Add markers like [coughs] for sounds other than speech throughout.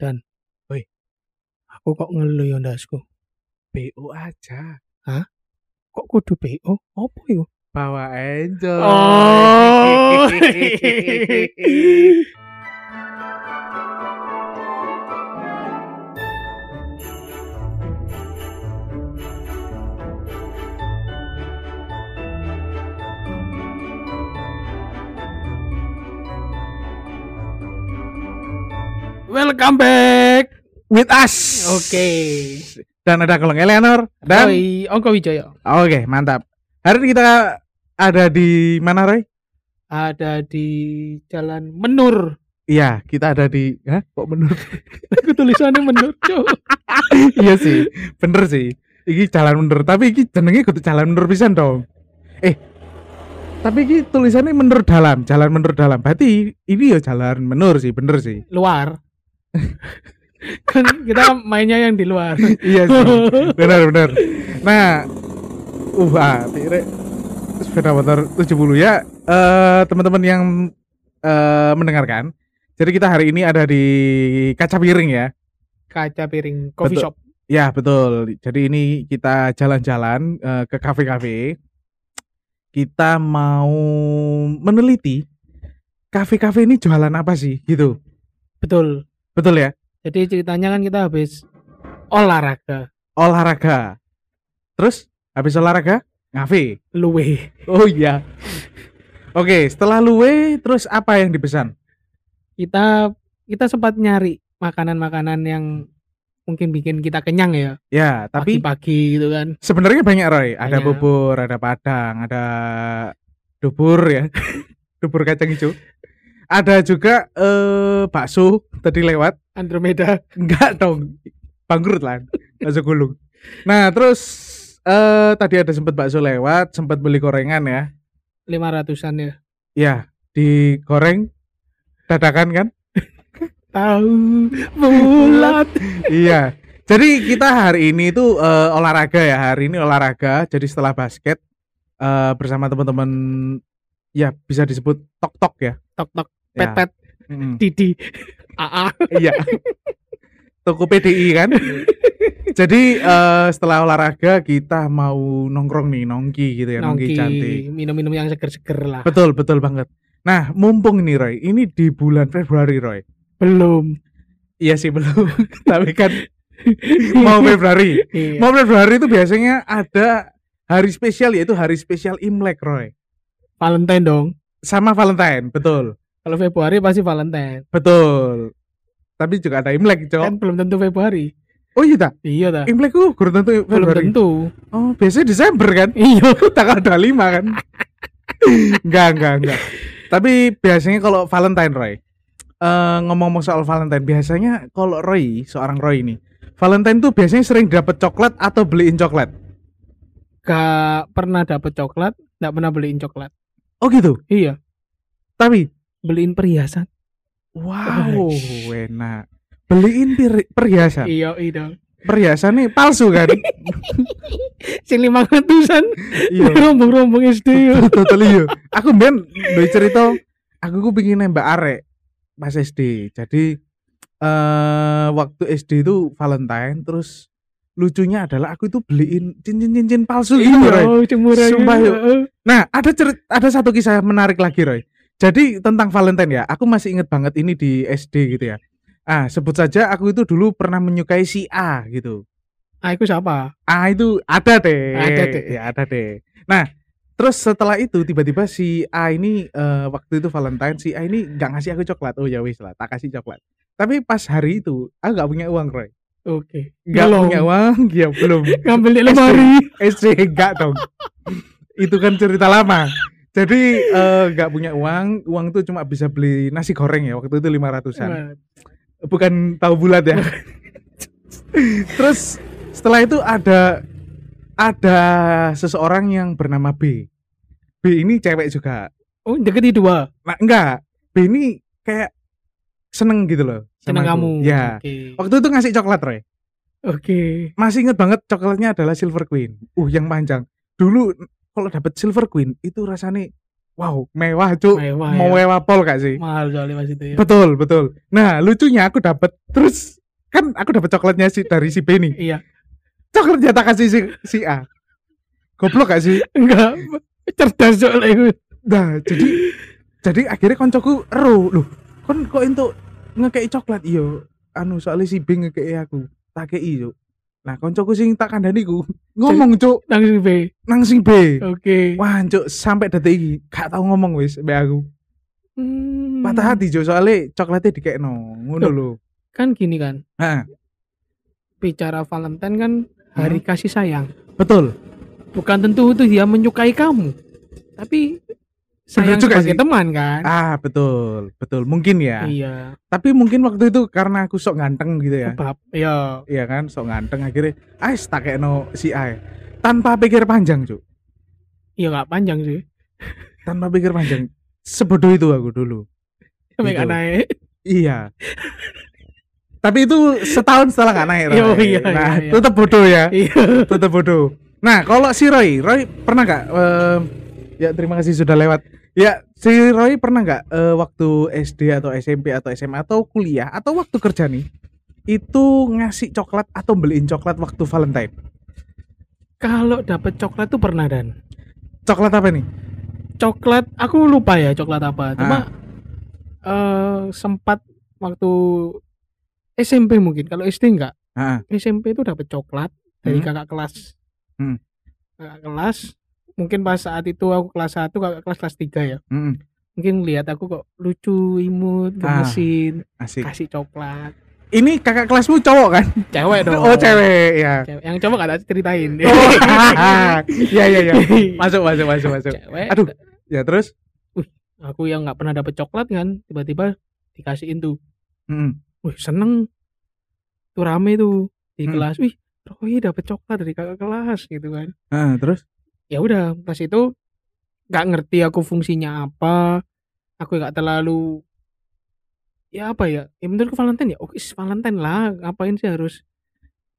Dan. Woi. Aku kok ngeluh ya ndasku. BO aja. Kok kudu PO? Apa itu? Bawa enjoy. Oh. [laughs] Welcome back. With us. Oke. Dan ada Kolong Eleanor dan Roy Ongko Wijaya Oke, mantap. Hari ini kita ada di mana, Roy? ada di Jalan Menur. Iya, kita ada di Hah? Kok menurut? [laughs] Aku tulisannya Menur. [laughs] Iya sih, bener sih. Iki jalan mundur, tapi iki jenenge kudu jalan mundur pisan dong. Eh, tapi iki tulisannya menur dalam, jalan menur dalam. Berarti ini ya jalan menur sih, bener sih. Luar. Kan kita mainnya yang di luar. iya sih, [laughs] bener bener. Nah, uh, ah, tire sepeda motor 70 ya. Eh, teman-teman yang eh, mendengarkan. Jadi kita hari ini ada di kaca piring ya. Kaca piring coffee Betul. shop. Ya betul. Jadi ini kita jalan-jalan eh, ke kafe-kafe. Kita mau meneliti kafe-kafe ini jualan apa sih gitu. Betul. Betul ya? Jadi ceritanya kan kita habis olahraga, Olahraga. Terus habis olahraga ngafe. luwe. Oh iya. Oke, setelah luwe terus apa yang dipesan? Kita kita sempat nyari makanan-makanan yang mungkin bikin kita kenyang ya. Ya, tapi Pagi-pagi gitu kan. sebenarnya banyak Roy. Ada Banyak. bubur, ada padang, ada dubur ya. [laughs] dubur kacang hijau. Ada juga eh bakso tadi lewat. Andromeda [laughs] Enggak dong. Bangkrut lah. Bakso gulung. Nah, terus eh tadi ada sempat bakso lewat, sempat beli gorengan ya. 500-an ya. Ya, digoreng dadakan kan? [laughs] Tahu bulat. iya. Jadi kita hari ini itu eh, olahraga ya. Hari ini olahraga. Jadi setelah basket eh, bersama teman-teman ya bisa disebut tok-tok ya. Tok tok. Pet pet Didi. AA. Iya. Toko PDI kan. Jadi eh, setelah olahraga kita mau nongkrong nih, nongki gitu ya, nongki, cantik. minum-minum yang seger-seger lah. Betul, betul banget. Nah, mumpung ini Roy, ini di bulan Februari Roy. Belum. Iya sih belum. [laughs] Tapi kan [laughs] mau Februari. Iya. Mau Februari itu biasanya ada hari spesial yaitu hari spesial Imlek Roy. Valentine dong. Sama Valentine, betul. Kalau Februari pasti Valentine. Betul. Tapi juga ada Imlek, Cok. Kan belum tentu Februari. Oh iya tak? Iya dah. Imlek ku kurang tentu Belum Februari. tentu. Oh, biasanya Desember kan? [laughs] Iya. [laughs] Tanggal 25 kan? [laughs] enggak, enggak, enggak. Tapi biasanya kalau Valentine Roy, eh ngomong-ngomong soal Valentine, biasanya kalau Roy, seorang Roy ini, Valentine tuh biasanya sering dapat coklat atau beliin coklat. Gak pernah dapet coklat, gak pernah beliin coklat. Oh gitu. Iya. Tapi Beliin perhiasan. wow, enak. Beliin perhiasan. Iya, iya. Perhiasan nih palsu kan? [laughs] Sing lima ratusan. iya. Rombong-rombong SD yo. Total iya. Aku ben duwe cerita, aku ku pengen nembak arek pas SD. Jadi eh waktu SD itu Valentine terus lucunya adalah aku itu beliin cincin-cincin palsu gitu, Roy. Iya, cemurah. Sumpah, yuk. Nah, ada cerit ada satu kisah menarik lagi, Roy. Jadi tentang Valentine ya, aku masih inget banget ini di SD gitu ya. Ah, sebut saja aku itu dulu pernah menyukai si A gitu. Ah, itu siapa? A itu ada deh. Ada deh. Ya, ada deh. Nah, terus setelah itu tiba-tiba si A ini eh, waktu itu Valentine si A ini nggak ngasih aku coklat. Oh ya wis lah, tak kasih coklat. Tapi pas hari itu aku nggak punya uang, Roy. Oke. Nggak Belum. punya uang, [laughs] ya belum. Ngambil di lemari. SD enggak dong. itu kan cerita lama. Jadi eh, nggak punya uang, uang tuh cuma bisa beli nasi goreng ya waktu itu 500-an. Bukan tahu bulat ya. [laughs] Terus setelah itu ada ada seseorang yang bernama B. B ini cewek juga. Oh, deketi dua. Nah, enggak. B ini kayak seneng gitu loh. Seneng kamu. Ya. Oke. Waktu itu ngasih coklat, Roy. Oke. Masih inget banget coklatnya adalah Silver Queen. Uh, yang panjang. Dulu kalau dapat Silver Queen itu rasanya wow mewah cuk Mewah, mau ya. mewah pol gak sih Mahal soalnya pas itu ya. betul betul nah lucunya aku dapat terus kan aku dapat coklatnya si dari si nih Iya. coklatnya tak kasih si, si A goblok gak sih Enggak. Cerdas soalnya itu. nah jadi jadi akhirnya koncoku ero loh kon kok untuk ngekei coklat iyo anu soalnya si B ngekei aku tak kei yuk nah koncoku sing tak kandani ku ngomong cuk Langsung B. nang si B Oke. wah cuk sampai detik iki gak tau ngomong wis mbak aku Hmm. patah hati cuk soalnya coklatnya dikekno ngono lho Kan gini kan. Nah, Bicara Valentine kan hari Hmm. kasih sayang. betul Bukan tentu itu dia menyukai kamu. Tapi sayang juga sebagai sih. teman kan. ah betul betul mungkin ya Iya. tapi mungkin waktu itu karena aku sok ganteng gitu ya Kebab. Iya. iya kan sok ganteng akhirnya ais tak kekno si A tanpa pikir panjang cuk Iya nggak panjang sih. tanpa pikir panjang sebodoh itu aku dulu Sampai Gitu. naik. iya tapi itu setahun setelah gak naik Iya, iya, nah iya, iya. tetap bodoh ya Iya. tetap bodoh nah kalau si Roy Roy pernah gak em, ya terima kasih sudah lewat ya si Roy pernah gak eh, waktu SD atau SMP atau SMA atau kuliah atau waktu kerja nih itu ngasih coklat atau beliin coklat waktu Valentine Kalau dapet coklat tuh pernah dan. coklat apa nih Coklat aku lupa ya coklat apa. Cuma Ah. eh sempat waktu SMP mungkin. Kalau SD enggak. Ah, SMP itu dapat coklat dari Hmm. kakak kelas. Hmm. Kakak kelas. Mungkin pas saat itu aku kelas 1, kakak kelas kelas 3 ya. mm, Mungkin lihat aku kok lucu, imut, Ah. gemesin, asik kasih coklat. ini kakak kelasmu cowok kan Cewek dong. oh cewek ya Cewek. Yang cowok gak ceritain. oh [laughs] [laughs] iya iya iya masuk masuk masuk masuk Cewek. aduh ya terus Aku yang nggak pernah dapet coklat kan, tiba-tiba dikasihin tuh. Mm, Wih, seneng. Tuh rame tuh di Hmm. kelas. Wih, Roy dapet coklat dari kakak kelas gitu kan. ah, terus ya udah pas itu nggak ngerti aku fungsinya apa aku nggak terlalu ya apa ya ya menurutku Valentine ya oke Valentine lah ngapain sih harus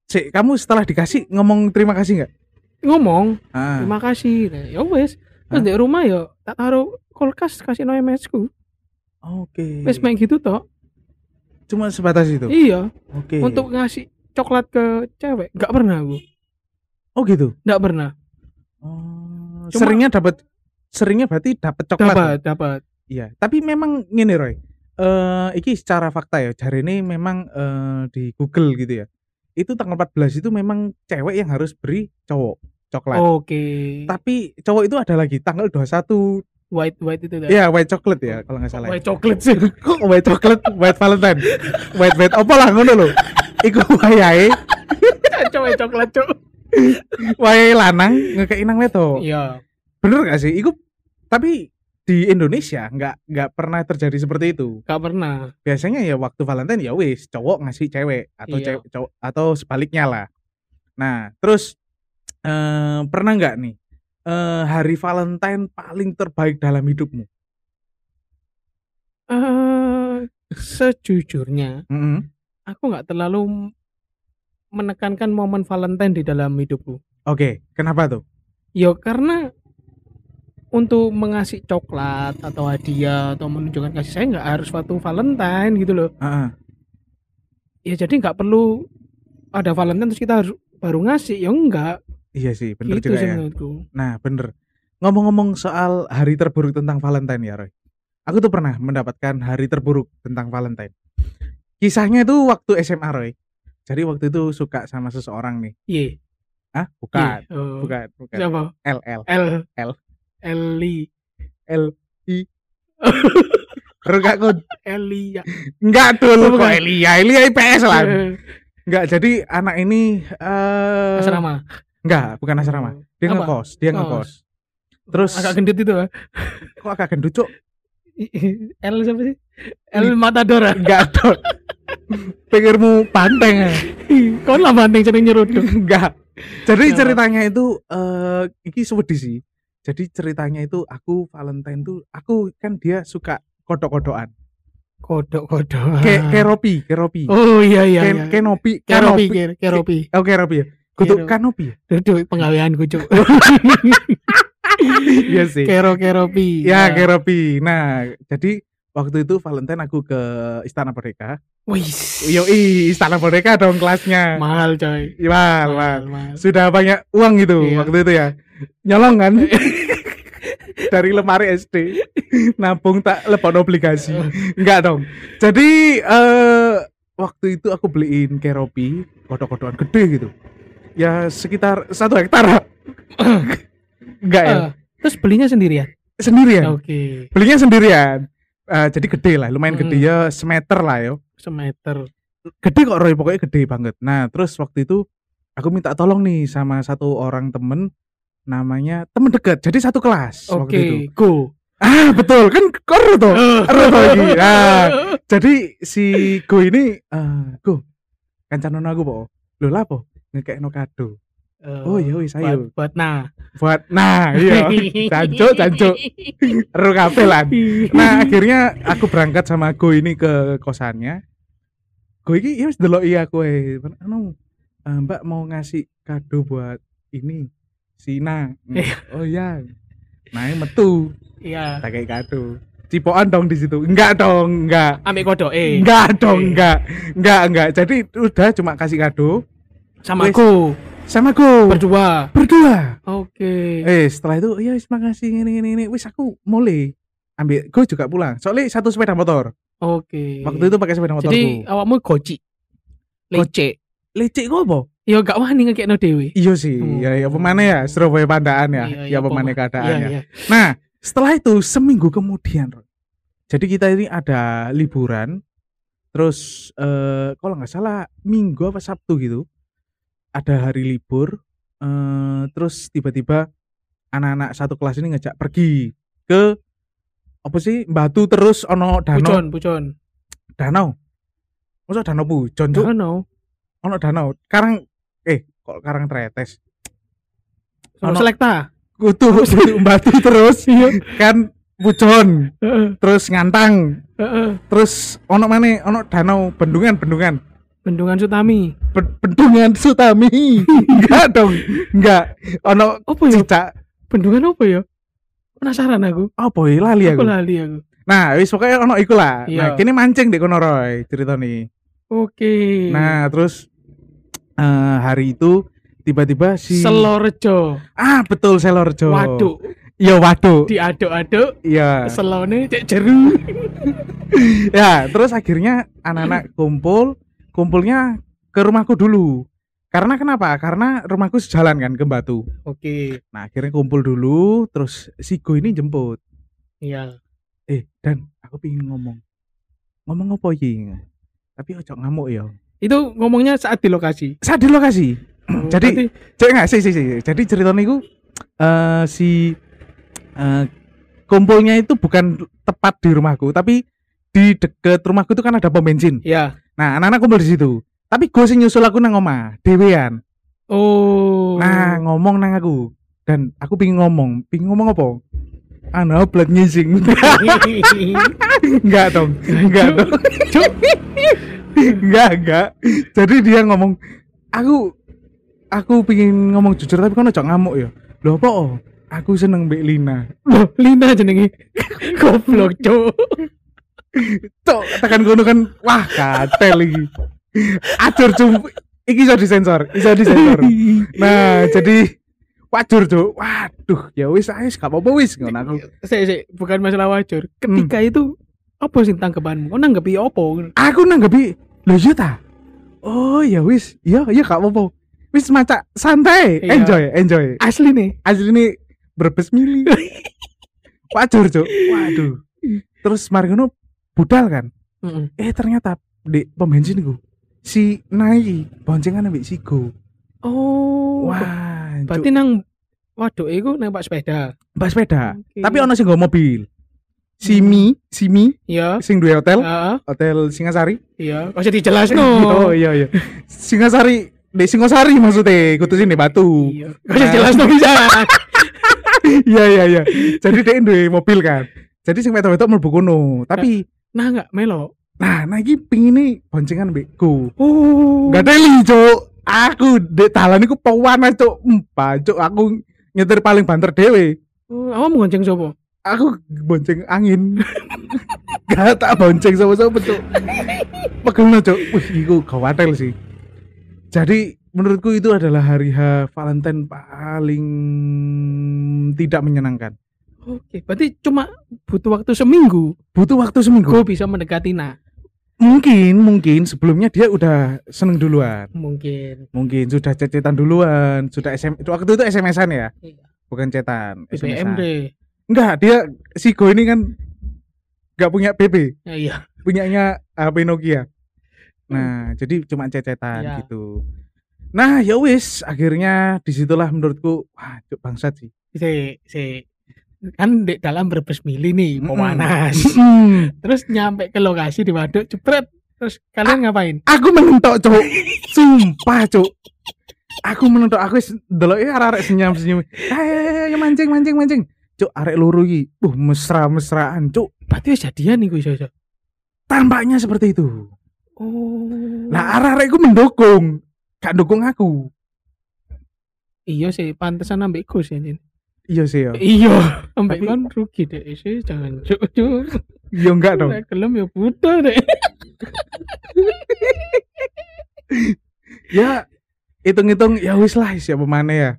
Cik, kamu setelah dikasih ngomong terima kasih nggak? ngomong Ah, terima kasih nah, ya wes terus Hah? di rumah ya tak taruh kulkas kasih no MS ku Oke. wes main gitu toh Cuma sebatas itu. iya Oke. untuk ngasih coklat ke cewek nggak pernah aku Oh gitu. nggak pernah Oh, Cuma- seringnya dapat seringnya berarti dapat coklat. dapat dapat Iya, tapi memang ngene Roy. Eh iki secara fakta ya, jari ini memang eh, di Google gitu ya. Itu tanggal 14 itu memang cewek yang harus beri cowok coklat. oke Tapi cowok itu ada lagi tanggal 21 white white itu Iya, white chocolate ya kalau nggak salah. ya. white coklat sih [laughs] Kok white chocolate, white Valentine. white white apa lah ngono lho. Iku wayahe, [laughs] cowok coklat cok wayahe lanang ngekeki nang wedok. iya Bener gak sih? Iku tapi di Indonesia nggak nggak pernah terjadi seperti itu. nggak pernah Biasanya ya waktu Valentine ya wis cowok ngasih cewek atau Iya. cewek cowok atau sebaliknya lah. Nah, terus eh pernah nggak nih eh hari Valentine paling terbaik dalam hidupmu? eh sejujurnya Mm-mm. aku nggak terlalu menekankan momen Valentine di dalam hidupku. Oke, kenapa tuh? Ya karena untuk mengasih coklat atau hadiah atau menunjukkan kasih sayang nggak harus waktu Valentine gitu loh. Heeh. Ya jadi nggak perlu ada Valentine terus kita harus baru ngasih ya enggak Iya sih, bener gitu juga sih ya. menurutku. Nah, bener. Ngomong-ngomong soal hari terburuk tentang Valentine ya, Roy. Aku tuh pernah mendapatkan hari terburuk tentang Valentine. Kisahnya itu waktu SMA, Roy. Jadi waktu itu suka sama seseorang nih. Iya. Ah, bukan. iya. Oh. Bukan, bukan. Siapa? L L L L. Eli L I. Baru gak kon. Eli [laughs] ya. Enggak dulu Oh, kok bukan. Elia, Elia IPS lah. Enggak, jadi anak ini eh Asrama. enggak, bukan asrama. Dia Apa? ngekos, dia Ngekos. ngekos. Terus agak gendut itu ah. kok agak gendut, Cuk? L siapa sih? L Matador. Enggak dong. [laughs] Pikirmu banteng ya? Kau lah banteng sering nyeruduk. Enggak. Jadi ceritanya itu eh iki sewedi sih. Jadi ceritanya itu aku Valentine tuh aku kan dia suka kodok-kodokan. Kodok-kodok. Kayak kayak Ropi, kayak Ropi. Oh iya iya. Kayak iya. Keropi, Ker- Keropi. Oh, kayak Ropi ya. Keropi. Kanopi ya. Duduk pengaweanku cuk. [laughs] Iya sih. Kero keropi. Ya, Keropi. Nah, jadi waktu itu Valentine aku ke Istana Merdeka. Wis. Yoi, Istana Merdeka dong kelasnya. Mahal coy. Iya, mahal, mahal. mahal. Sudah banyak uang gitu Iya. waktu itu ya. Nyolong kan? [laughs] Dari lemari SD. Nabung tak lepon obligasi. Enggak dong. Jadi eh waktu itu aku beliin Keropi, kodok-kodokan gede gitu. Ya sekitar satu hektar. [coughs] Enggak ya? Eh, terus belinya sendirian. Sendirian. Oke. Belinya sendirian. Eh, jadi gede lah, lumayan Mm. gede ya semeter lah yo. Semeter. Gede kok Roy, pokoknya gede banget. Nah, terus waktu itu aku minta tolong nih sama satu orang temen namanya temen dekat. Jadi satu kelas waktu itu. Go. Ah, betul. Kan koru tuh. Ero toh iki. Nah, jadi si Go ini eh Go kancanan aku po. Lho lah po ngekekno kado. Eh, Oh, iya, wis, ayo. Buat, buat nah. Buat nah, iya. [laughs] Jancuk, jancuk. [laughs] Ero kabeh lan. Nah, akhirnya aku berangkat sama Go ini ke kosannya. Go ini ya wis deloki aku eh. Anu, eh, Mbak mau ngasih kado buat ini Sina. Oh iya. Nah, metu Iya. tak kayak kado. Cipokan dong di situ. Enggak dong, enggak. Ambil kodok eh. Enggak dong, enggak. Enggak, enggak. Jadi udah cuma kasih kado Sama Wis. aku. Sama Go. Berdua. Berdua. Oke. Eh, setelah itu, ya wis makasih ini ini ini. Wis aku mulai ambil Go juga pulang. Soalnya satu sepeda motor. Oke. Waktu itu pakai sepeda motor Jadi awakmu goci. Lece. lecek kok apa? Ya gak wani ngekekno dhewe. Iya sih, Hmm. ya ya pemane ya Surabaya Pandaan ya, Iya, ya iya, pemane pema- keadaan Iya, ya. iya. Nah, setelah itu seminggu kemudian, jadi kita ini ada liburan, terus eh kalau nggak salah minggu apa Sabtu gitu, ada hari libur, eh terus tiba-tiba anak-anak satu kelas ini ngajak pergi ke apa sih Batu terus ono danau, Pucon, pucon. danau, masa danau pujon Cuk? Danau. ono danau, karang eh kok karang tretes, Ono- selekta. kutu [laughs] kutu batu terus kan pujon. Heeh, terus ngantang. Terus ono mana? Ono danau bendungan bendungan Bendungan Sutami. Be- bendungan Sutami [laughs] enggak dong enggak ono Apa ya? cicak Bendungan apa ya? Penasaran aku. apa ya lali Aku lali aku. nah wis pokoknya ono iku lah nah Iya. kini mancing di kono Roy cerita nih Oke. nah terus eh, hari itu tiba-tiba si Selorejo. ah betul Selorjo Waduk. iya waduk Diaduk-aduk. iya Selone cek jeru. [laughs] ya terus akhirnya anak-anak kumpul kumpulnya ke rumahku dulu. Karena kenapa? Karena rumahku sejalan kan ke Batu Oke. nah akhirnya kumpul dulu terus si Go ini jemput. Iya. eh dan aku pingin ngomong. Ngomong apa iki? Tapi ojo ngamuk ya. Itu ngomongnya saat di lokasi. saat di lokasi. Oh, [clears throat] Jadi- berarti- cek nggak? Sih sih sih jadi ceritanya itu eh si eh, kumpulnya itu bukan tepat di rumahku tapi di deket rumahku itu kan ada pom bensin. Ya. Nah, anak-anak kumpul di situ. Tapi gue sih nyusul aku nang omah, dewean. Oh. Nah, ngomong nang aku. Dan aku pingin ngomong, pingin ngomong apa? Ana blood ngising. [laughs] enggak dong. Enggak dong. enggak, enggak. Jadi dia ngomong, aku aku pingin ngomong jujur tapi kan ojo ngamuk ya. Loh apa? oh? Aku seneng Mbak Lina. Loh, Lina jenenge. [laughs] Goblok, Cuk. Cok, tekan kono kan wah katel iki. Acur cum iki iso disensor, iso disensor. Nah, jadi wajur, Cuk. Waduh, ya wis ae gak apa-apa wis ngono aku. Sik, sik, bukan masalah wajar. Ketika Hmm. itu apa sih tanggapanmu? Kau nanggepi apa? Aku nanggepi, lho iya ta. Oh, ya wis. Iya, iya gak apa-apa. Wis maca santai, Iya. enjoy, enjoy. Asli nih. Asli ini berbes mili. [laughs] Wajur, Cuk. Waduh. Terus mari ngono budal kan. Heeh. Eh ternyata di pom bensin iku si Nai boncengan ambek si Go. Oh. Wah, berarti nang waduh iku nang Pak sepeda. mbak sepeda. Oke. Tapi ono sing nggo mobil. Simi, Simi Iya. sing duwe hotel, Heeh. hotel Singasari. Iya, kok usah dijelasno. [laughs] Oh iya iya. Singasari, di Singosari maksudnya, kudu sini Batu. Iya. Kok usah dijelasno [laughs] bisa. Iya iya iya. Jadi dia duwe mobil kan. Jadi sing wedok-wedok mlebu kono. Tapi Nah, enggak melo. nah, nah iki pingine boncengan mbek Go. Oh. Gak teli, Cuk. Aku dek dalan iku pewana, Cuk. Empa, Cuk. Aku nyetir paling banter dhewe. Oh, awakmu gonceng sapa? Aku bonceng angin. [laughs] Gak tak bonceng sama-sama cuk. Pegelno cuk. Wih, iku gawatel sih. Jadi menurutku itu adalah hari H Valentine paling tidak menyenangkan. Oke, berarti cuma butuh waktu seminggu Butuh waktu seminggu. gue bisa mendekati nah. Mungkin, mungkin sebelumnya dia udah seneng duluan. Mungkin. Mungkin sudah cecetan duluan, sudah SM waktu itu SMS-an ya, Iya. bukan cetan. BBM SMS-an. deh. Enggak, dia si Go ini kan nggak punya BB, Ya, iya. punyanya HP Nokia. Nah, jadi cuma cecetan Iya. gitu. Nah, ya wis, akhirnya di situlah menurutku, wah, cuk bangsat sih. Si, si kan di dalam berbes mili nih pemanas. Hmm, [laughs] Terus nyampe ke lokasi di waduk, jepret. Terus kalian ngapain? aku menentok, cuk. Sumpah, cuk. Aku menentok, aku wis ndeloke arek-arek senyum-senyum. Ayo, ayo, ayo, mancing, mancing, mancing. Cuk, arek loro iki, uh, mesra-mesraan, cuk. Berarti wis jadian nih gue iso. Tampaknya seperti itu. Oh. Nah, arek-arek mendukung, gak dukung aku. iya sih, pantesan ambek Gus ya. Nin. Iya sih ya. Iya, ambek Tapi- kan rugi deh sih, jangan cuk cuk. Iya enggak dong. Nek gelem ya buta deh. [laughs] ya hitung-hitung ya wis lah siapa mana ya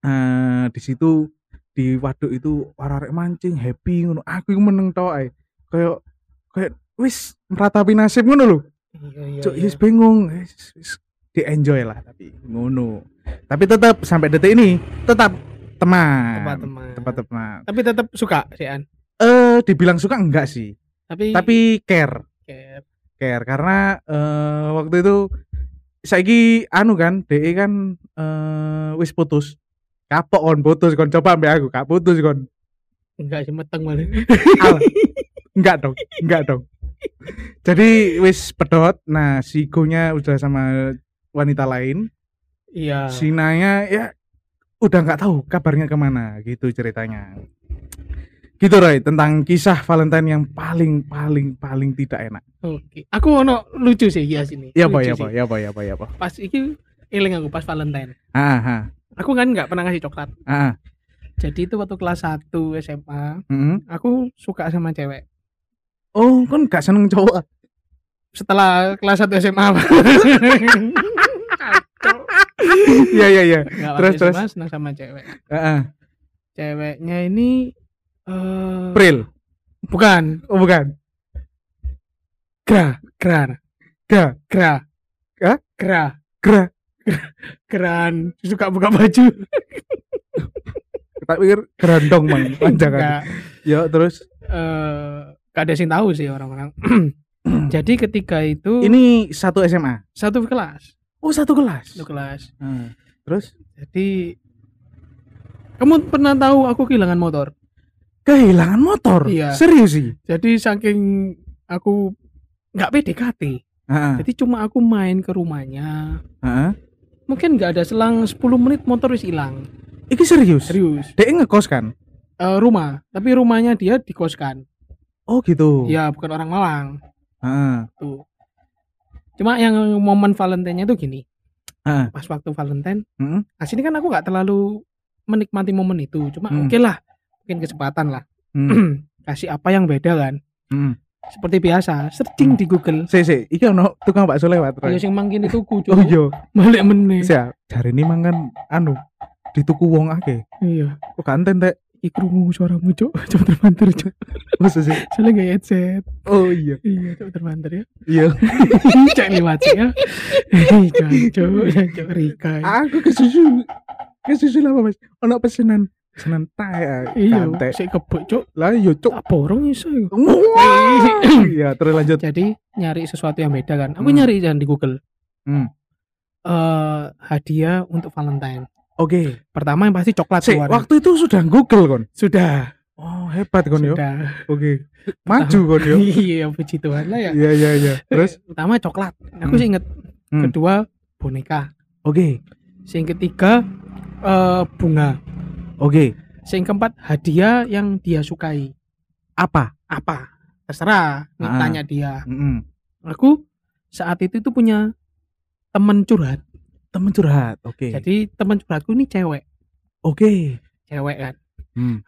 eh di situ di waduk itu arek mancing happy ngono aku iku meneng tok ae kayak kayak wis meratapi nasib ngono lho Iya iya. cuk iya. bingung wis, wis di enjoy lah tapi ngono tapi tetap sampai detik ini tetap teman Tempat teman. tempat teman Tapi tetap suka sih An. eh dibilang suka enggak sih Tapi tapi care care. care karena eh waktu itu saiki anu kan DE kan eh wis putus kapok kon putus kon coba ambek aku gak putus kon enggak sih meteng malah. [laughs] Al. enggak dong enggak dong jadi wis pedot nah si Go-nya udah sama wanita lain Iya. si Naya ya udah nggak tahu kabarnya ke mana gitu ceritanya gitu Roy tentang kisah Valentine yang paling paling paling tidak enak Oke. Aku ono lucu sih ya sini. ya apa ya apa ya apa ya apa ya apa Pas iki eling aku pas Valentine. ah Aku kan nggak pernah ngasih coklat. ah. Jadi itu waktu kelas 1 SMA, Mm-mm. aku suka sama cewek. Oh, kan gak seneng cowok. Setelah kelas 1 SMA. [laughs] Iya iya iya. Terus, terus. SMA senang sama cewek. Heeh. Ceweknya ini eh April. bukan Oh, bukan. gra, gra, Ga, gra. Hah? Gra. gra. Keran suka buka baju. Tak pikir gerandong mang panjangan. Ya, terus eh gak ada yang tahu sih orang-orang. [clears throat] Jadi ketika itu ini satu SMA. satu kelas, Oh, satu kelas. satu kelas. Hmm. Terus Jadi kamu pernah tahu aku kehilangan motor. kehilangan motor. Iya. Serius sih. Jadi saking aku nggak PDKT. Heeh. Jadi cuma aku main ke rumahnya. Heeh. Mungkin nggak ada selang 10 menit motor wis hilang. Iki serius. Serius. Dia ngekos kan? Eh, rumah, tapi rumahnya dia dikoskan. Oh, gitu. Ya, bukan orang Malang. Heeh. Tuh. Cuma yang momen Valentine-nya itu gini. Heeh. Pas waktu Valentine, Mm-mm. aslinya kan aku nggak terlalu menikmati momen itu. Cuma Hmm. oke lah, mungkin kesempatan lah. Hmm. [clears throat] Kasih apa yang beda kan? Hmm. Seperti biasa, searching Hmm. di Google. Si, si, iki ono tukang bakso lewat. Ayo sing mangkin itu kucu. Oh iya, Balik meneh. siap. Hari ini mangan anu dituku wong akeh. Iya. Kok kanten teh? Iki krungu suaramu, Cuk. [laughs] Coba terbanter, Cuk. Masa sih? Soalnya gak headset. Oh iya. Iya, coba terbanter ya. Iya. [laughs] Cek lewat ya. Hei, Cuk, [laughs] Cuk Rika. Aku kesusu. Kesusu apa Mas? Ono pesenan. Pesenan tae. Iya, Kante. sik kebuk, Cuk. Lah iya cuk. Tak borong iso. iku. [coughs] Iya, terus lanjut. Jadi nyari sesuatu yang beda kan. Aku Hmm. nyari kan di Google. Hmm. Eh hadiah untuk Valentine. Oke. Pertama yang pasti coklat Si, keluar. waktu itu sudah Google kon. Sudah. Oh, hebat kon yo. Sudah. Oke. Maju kon yo. [laughs] Iya, puji Tuhan lah ya. Iya, iya, iya. Terus Pertama coklat. Aku Hmm. sih inget. Hmm. Kedua boneka. oke. Sing ketiga eh bunga. Oke. Sing keempat hadiah yang dia sukai. Apa? Apa? Terserah. Ah. Tanya dia. Mm-mm. Aku saat itu tuh punya temen curhat. Temen curhat. Oke. Jadi temen curhatku ini cewek. Oke. Cewek kan. Hmm.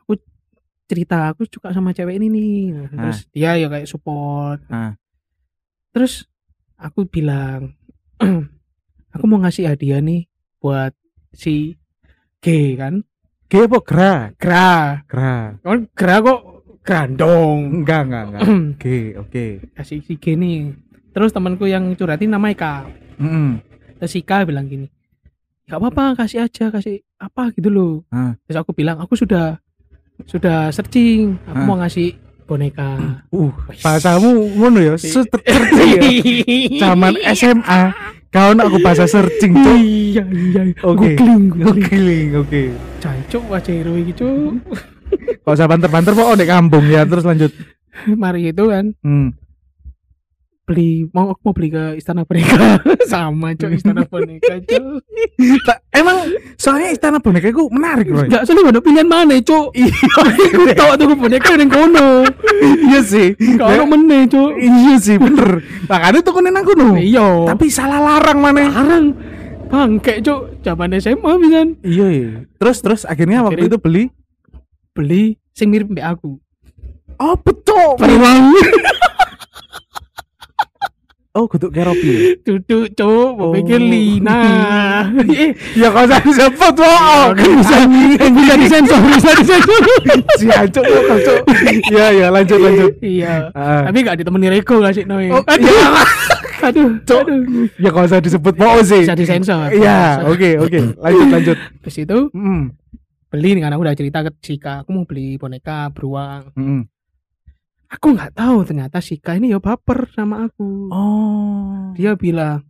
cerita aku suka sama cewek ini nih Ah. terus dia ya kayak support Ah. terus aku bilang [clears throat] aku mau ngasih hadiah nih buat si G kan G apa gra? Gra Gra. kan Gra kok grandong Enggak, enggak, enggak. [clears throat] G, oke. kasih si G nih terus temanku yang curhatin namanya Ika Mm-mm. terus si Ika bilang gini gak apa-apa kasih aja kasih apa gitu loh Ah. terus aku bilang aku sudah sudah searching aku Ah. mau ngasih boneka Uh, bahasamu ngono ya, seperti ya. [laughs] Zaman SMA, kau nak aku bahasa searching, Cuk. iya iya Oke. googling googling Googling, oke. cancuk wajah hero iki cuk Kok usah banter-banter kok di kampung ya, terus lanjut. mari itu kan Hmm. Beli mau aku mau beli ke istana boneka [laughs] sama cuk istana boneka [laughs] Tak- emang soalnya istana boneka itu menarik, Roy. Enggak soalnya ada pilihan mana cuk Iya, [laughs] aku tau tuh boneka yang kono iya sih. ada meneh cuk Iya sih, bener. Makanya tuh konen aku no. iya Tapi salah larang mana? larang bangke cuk zaman SMA pisan Iya, iya. Terus terus akhirnya waktu itu beli beli sing mirip mbak aku Oh, betul. Beruang Oh, kutuk keropi. duduk cuk mau pikir Oh. Lina [laughs] eh ya kau usah disebut, wow. kan bisa bisa disensor bisa disensor [laughs] Si ancuk kocok. Iya, iya, lanjut lanjut. iya Ah. tapi gak ditemani Reko gak sih Noe Oh, aduh iya. [laughs] aduh Cuk. aduh Ya kau usah disebut mau sih. bisa disensor Iya, oke, oke. Lanjut lanjut. terus itu Hmm. beli nih kan aku udah cerita ke Sika aku mau beli boneka beruang Hmm. Aku nggak tahu ternyata Sika ini ya baper sama aku Oh. dia bilang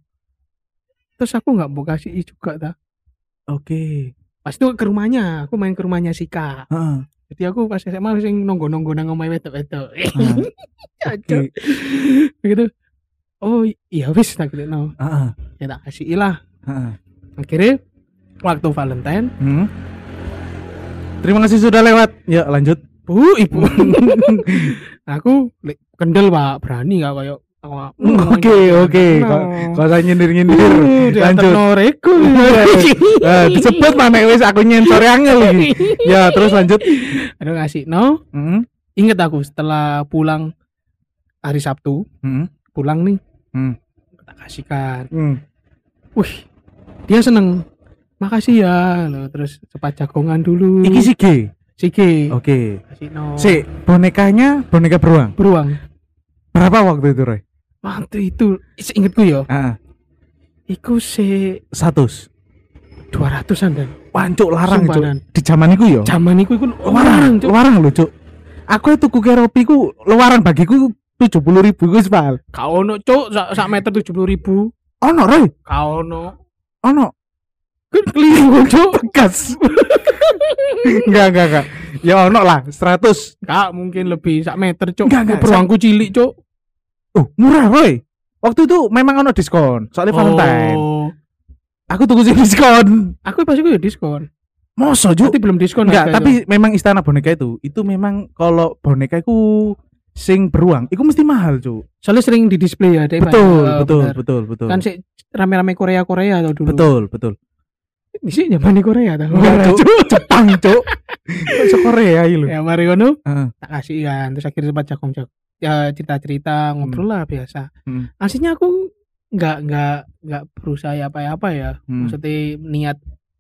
terus aku nggak mau kasih juga ta Oke. pas itu ke rumahnya aku main ke rumahnya Sika Heeh. jadi aku pas SMA sing nonggo nonggo nang omahe wedok wedok [laughs] Oke. begitu oh iya wis tak gitu no Heeh. ya tak kasih lah Heeh. akhirnya waktu Valentine Hmm. Terima kasih sudah lewat. Ya, lanjut. Bu ibu [laughs] aku le- kendel pak berani gak kayak Oke, oke. No. Kau kau usah nyindir-nyindir. Uh, diantar Lanjut. noreku [laughs] Eh, disebut mana wis aku nyensor angel lagi. Ya, terus lanjut. aduh ngasih no Hmm. inget aku setelah pulang hari Sabtu Hmm. pulang nih Hmm. tak kasihkan Hmm. wih dia seneng makasih ya Loh, terus cepat jagongan dulu Iki si Sige Oke. no Si, bonekanya boneka beruang. beruang Berapa waktu itu, Roy? waktu itu seingetku ya Ah, iku se satu. 200an dan Wancuk larang, Cuk. Dan. Di zaman iku yo. zaman iku iku Larang, larang Cuk. larang lho, Cuk. Aku itu tuku keropi ku luaran bagiku tujuh puluh ribu gus pal. kau no cuk sak, meter tujuh puluh ribu Ono Roy, kau no ono kan keliru cuk bekas. enggak enggak enggak. Ya ono lah, 100. kak mungkin lebih sak meter cuk Enggak, enggak, beruangku cilik cuk Oh, murah Roy. Waktu itu memang ono diskon, soalnya Valentine. oh Aku tunggu sih diskon. aku pas itu ya diskon Moso, Cuk. Berarti belum diskon Enggak, tapi memang istana boneka itu, itu memang kalau boneka itu sing beruang, itu mesti mahal, itu. soalnya sering di display ya. Betul, Eh, betul, bener. betul, betul. kan sih rame-rame Korea Korea atau dulu Betul, betul. Di sini zaman di Korea tau Enggak, Cuk. Jepang, Cuk. Kok Korea iki lho. ya mari ngono Heeh. tak kasih kan terus akhirnya sempat jakong jak ya cerita cerita ngobrol lah biasa Hmm. aslinya aku nggak nggak nggak berusaha apa apa ya Hmm. maksudnya niat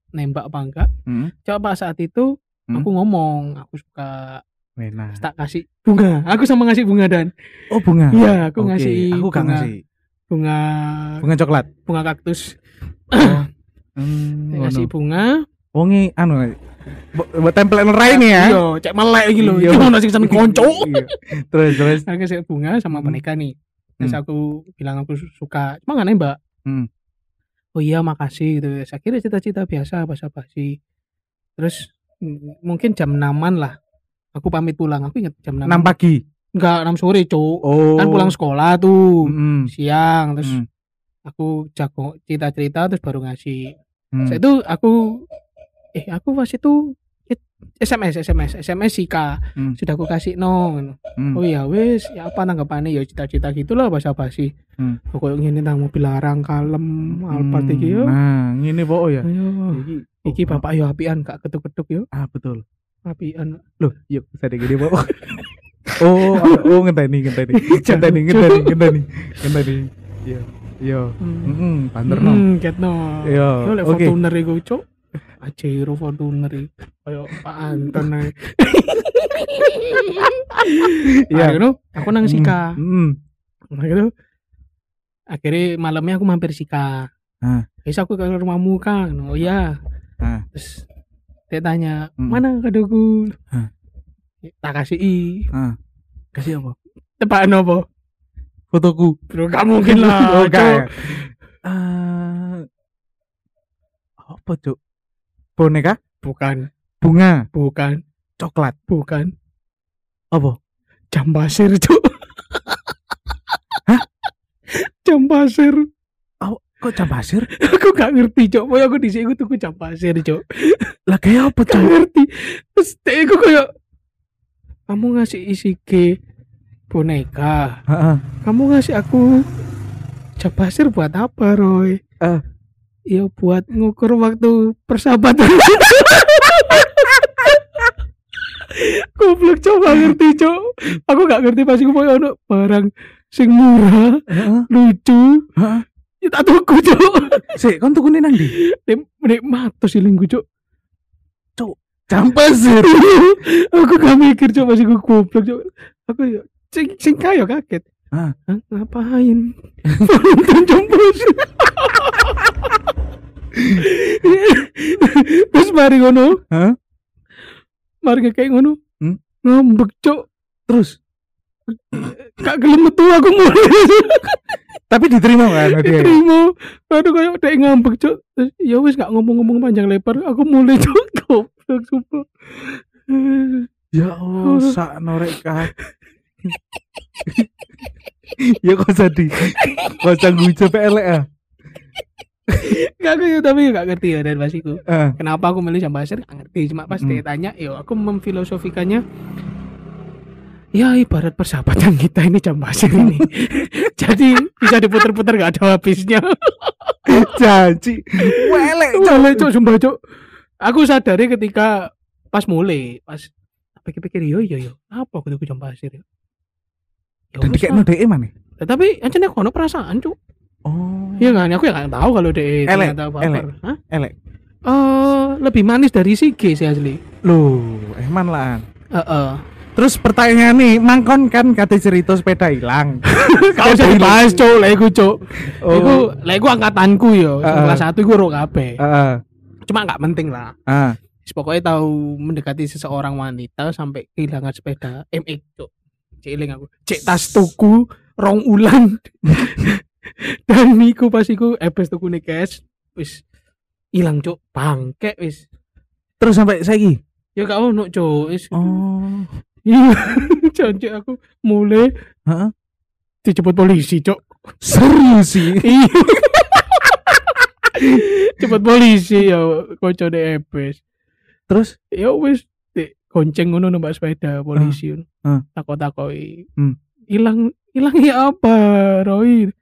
nembak apa enggak Hmm. coba saat itu Hmm. aku ngomong aku suka Enak. tak kasih bunga aku sama ngasih bunga dan Oh, bunga. iya aku Oke, ngasih Aku bunga, ngasih. bunga Bunga coklat. bunga kaktus Oh. [clears throat] Hmm, ngasih bunga Wongi anu bu- buat template rai nih ya. iya cek melek gitu loh Iya. itu mau nasi kesan konco [laughs] Iya. Terus terus. aku kasih bunga sama Hmm. boneka nih terus Hmm. aku bilang aku su- suka cuma nggak nembak Hmm. oh iya makasih gitu saya kira cita-cita biasa basa basi terus mm, mungkin jam 6 lah aku pamit pulang aku inget jam 6 6 pagi. enggak 6 sore cuk Oh. kan pulang sekolah tuh Hmm. siang terus Hmm. aku jago cerita cerita terus baru ngasih Hmm. Saya itu aku eh aku pas itu it- SMS SMS SMS sih kak Hmm. sudah aku kasih no Hmm. oh ya wes ya apa tanggapannya ya cita-cita gitulah bahasa basi Hmm. pokoknya ini tentang mobil larang kalem Alphard iki yo Nah, ngene po ya. ayo Iki iki bapak yo apian gak ketuk-ketuk yo ah betul. apian Loh, yuk bisa gini Pak. [laughs] Oh, oh ngenteni ngenteni. [laughs] Ngenteni ngenteni ngenteni. Ngenteni. Iya. Iya. Hmm. Heeh, banterno. Hmm, ketno. Iya, Yo lek. Fortuner iku, Cuk. Pajero Fortuner iki. Kayak Pak Anton ae. [laughs] Iya. Akhirnya aku nang Sika. Heeh. Nah, gitu. Akhirnya malamnya aku mampir Sika. Ah. Terus aku ke rumahmu kan. Oh iya. Ah. Terus dia tanya, mana kadoku? Ah. Tak kasih i. Ah. Kasih apa? Tebakan apa? Fotoku. Bro, gak mungkin lah. [laughs] Oh, gak. Eh, apa, Cuk? Boneka? Bukan, Bunga, bukan, coklat. bukan. Apa? Jam pasir, Cuk. [laughs] Jam pasir. Kok jam pasir? aku gak ngerti, Cuk. Pokoknya aku di sini aku tuku jam pasir, Cuk. Lah kayak apa, Gak Cuk? ngerti. Terus dia aku kayak kamu ngasih isi ke boneka. Heeh. Kamu ngasih aku jam pasir buat apa, Roy? Eh. Ya buat ngukur waktu persahabatan. [laughs] Goblok coba ngerti, Cok. Aku gak ngerti pasti mau ono barang sing murah, Heeh. lucu. Heeh. Ya tak tuku, Cok. Sik, kon tukune nang ndi? Nek matos ilingku, Cok. Jam pasir. [laughs] aku gak mikir, Cok, pasti aku goblok, Cok. Aku ya sing sing kaya kaget. Ah. Ngapain? Jam pasir. Terus mari ngono, Hah? mari kayak ngono. Hmm? Ngambek, Cok. Terus Gak gelem metu aku mulai. tapi diterima kan oke. Terima. Aduh kayak dek ngambek, Cok. Ya wis gak ngomong-ngomong panjang lebar, aku mulai, Cok. Goblok sumpah. Ya Allah, sak noreka. [laughs] ya kok sedih. Kok canggung coba elek ah. Gak aku tapi gak ngerti ya dan pasiku. Eh, Kenapa aku milih jam pasir? Gak ngerti. Cuma pas Mm-mm. dia tanya, yo aku memfilosofikannya ya ibarat persahabatan kita ini jam pasir ini. [laughs] Jadi bisa diputer-puter gak ada habisnya. [laughs] janji. Welek. Wale cok sumpah cok. Aku sadari ketika pas mulai, pas pikir-pikir yo yo yo, apa aku tuku jam pasir ya? Ya Dan wes dikekno. DE mana? Tapi aja nih kono perasaan cok. Oh. Iya kan, aku ya gak tahu kalau Elek, ternyata apa elek. Hah? Elek. Eh, lebih manis dari si G sih asli. Loh, eman lah. Heeh. Terus pertanyaan nih, mangkon kan kata cerita sepeda hilang. [laughs] Kau usah dibahas cok, lah iku cok. Oh. Iku, lah iku angkatanku yo. Heeh. Kelas satu iku ro kabeh. Heeh. Cuma nggak penting lah. Ah. Pokoknya tahu mendekati seseorang wanita sampai kehilangan sepeda MX cok. Ciling aku. Cek tas tuku rong ulan. [laughs] Dan niku pas iku ebes tuku nih cash. Wis hilang cok. Bangke wis. Terus sampai saiki. Ya gak ono cok. Wis. Oh. [laughs] Iya. Janji aku mulai Heeh. dijemput polisi cok. Serius sih. [laughs] Iya. Cepet polisi ya kocok ebes. Terus ya wis gonceng ngono numpak sepeda polisi ngono. ah. Takut-takoki. Hmm. Hilang hilang ya apa, Roy?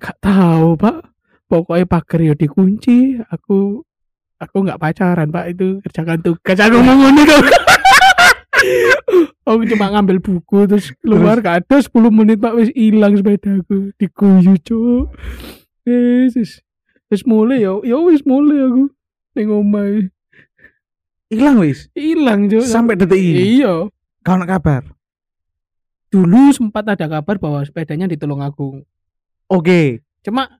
Gak tahu, Pak. Pokoknya pagar ya dikunci. Aku aku nggak pacaran, Pak. Itu kerjakan tugas. Aku ngono. Aku cuma ngambil buku terus keluar gak ada 10 menit Pak wis hilang sepedaku diguyu cuk. Wis wis wis mulai ya ya wis mulai aku ning omahe. Hilang wis. Hilang cuk. Sampai detik ini. Iya. Kau nak kabar? Dulu sempat ada kabar bahwa sepedanya di Tulungagung. Oke. Cuma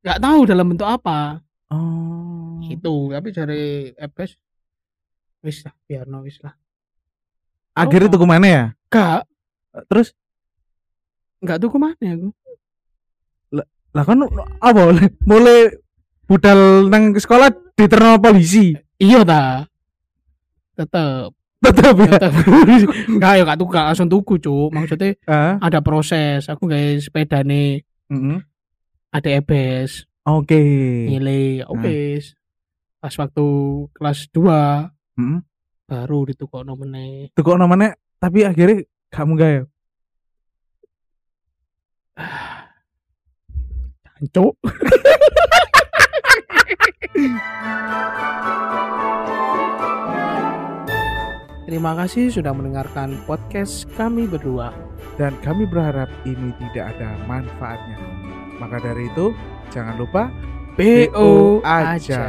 nggak tahu dalam bentuk apa. Oh. Itu, tapi dari Epes wis lah, biar no wis lah. Akhirnya tuh ke mana ya? Gak, Terus nggak tuh ke mana aku. lah kan apa mulai budal nang sekolah diterima polisi Iya ta. Tetep, tetap ya tetep. [laughs] Enggak ya gak tuh gak langsung tuku, Cuk. Maksudnya Ah, ada proses. Aku gawe sepeda nih, mm-mm. ada ebes, oke nilai, Nah. oke. Pas waktu kelas 2 Mm-mm. baru ditukokno meneh. tuh kok namanya tapi akhirnya kamu gak ya [sighs] Jancuk. [laughs] Terima kasih sudah mendengarkan podcast kami berdua. Dan kami berharap ini tidak ada manfaatnya. Maka dari itu, jangan lupa BO aja. aja.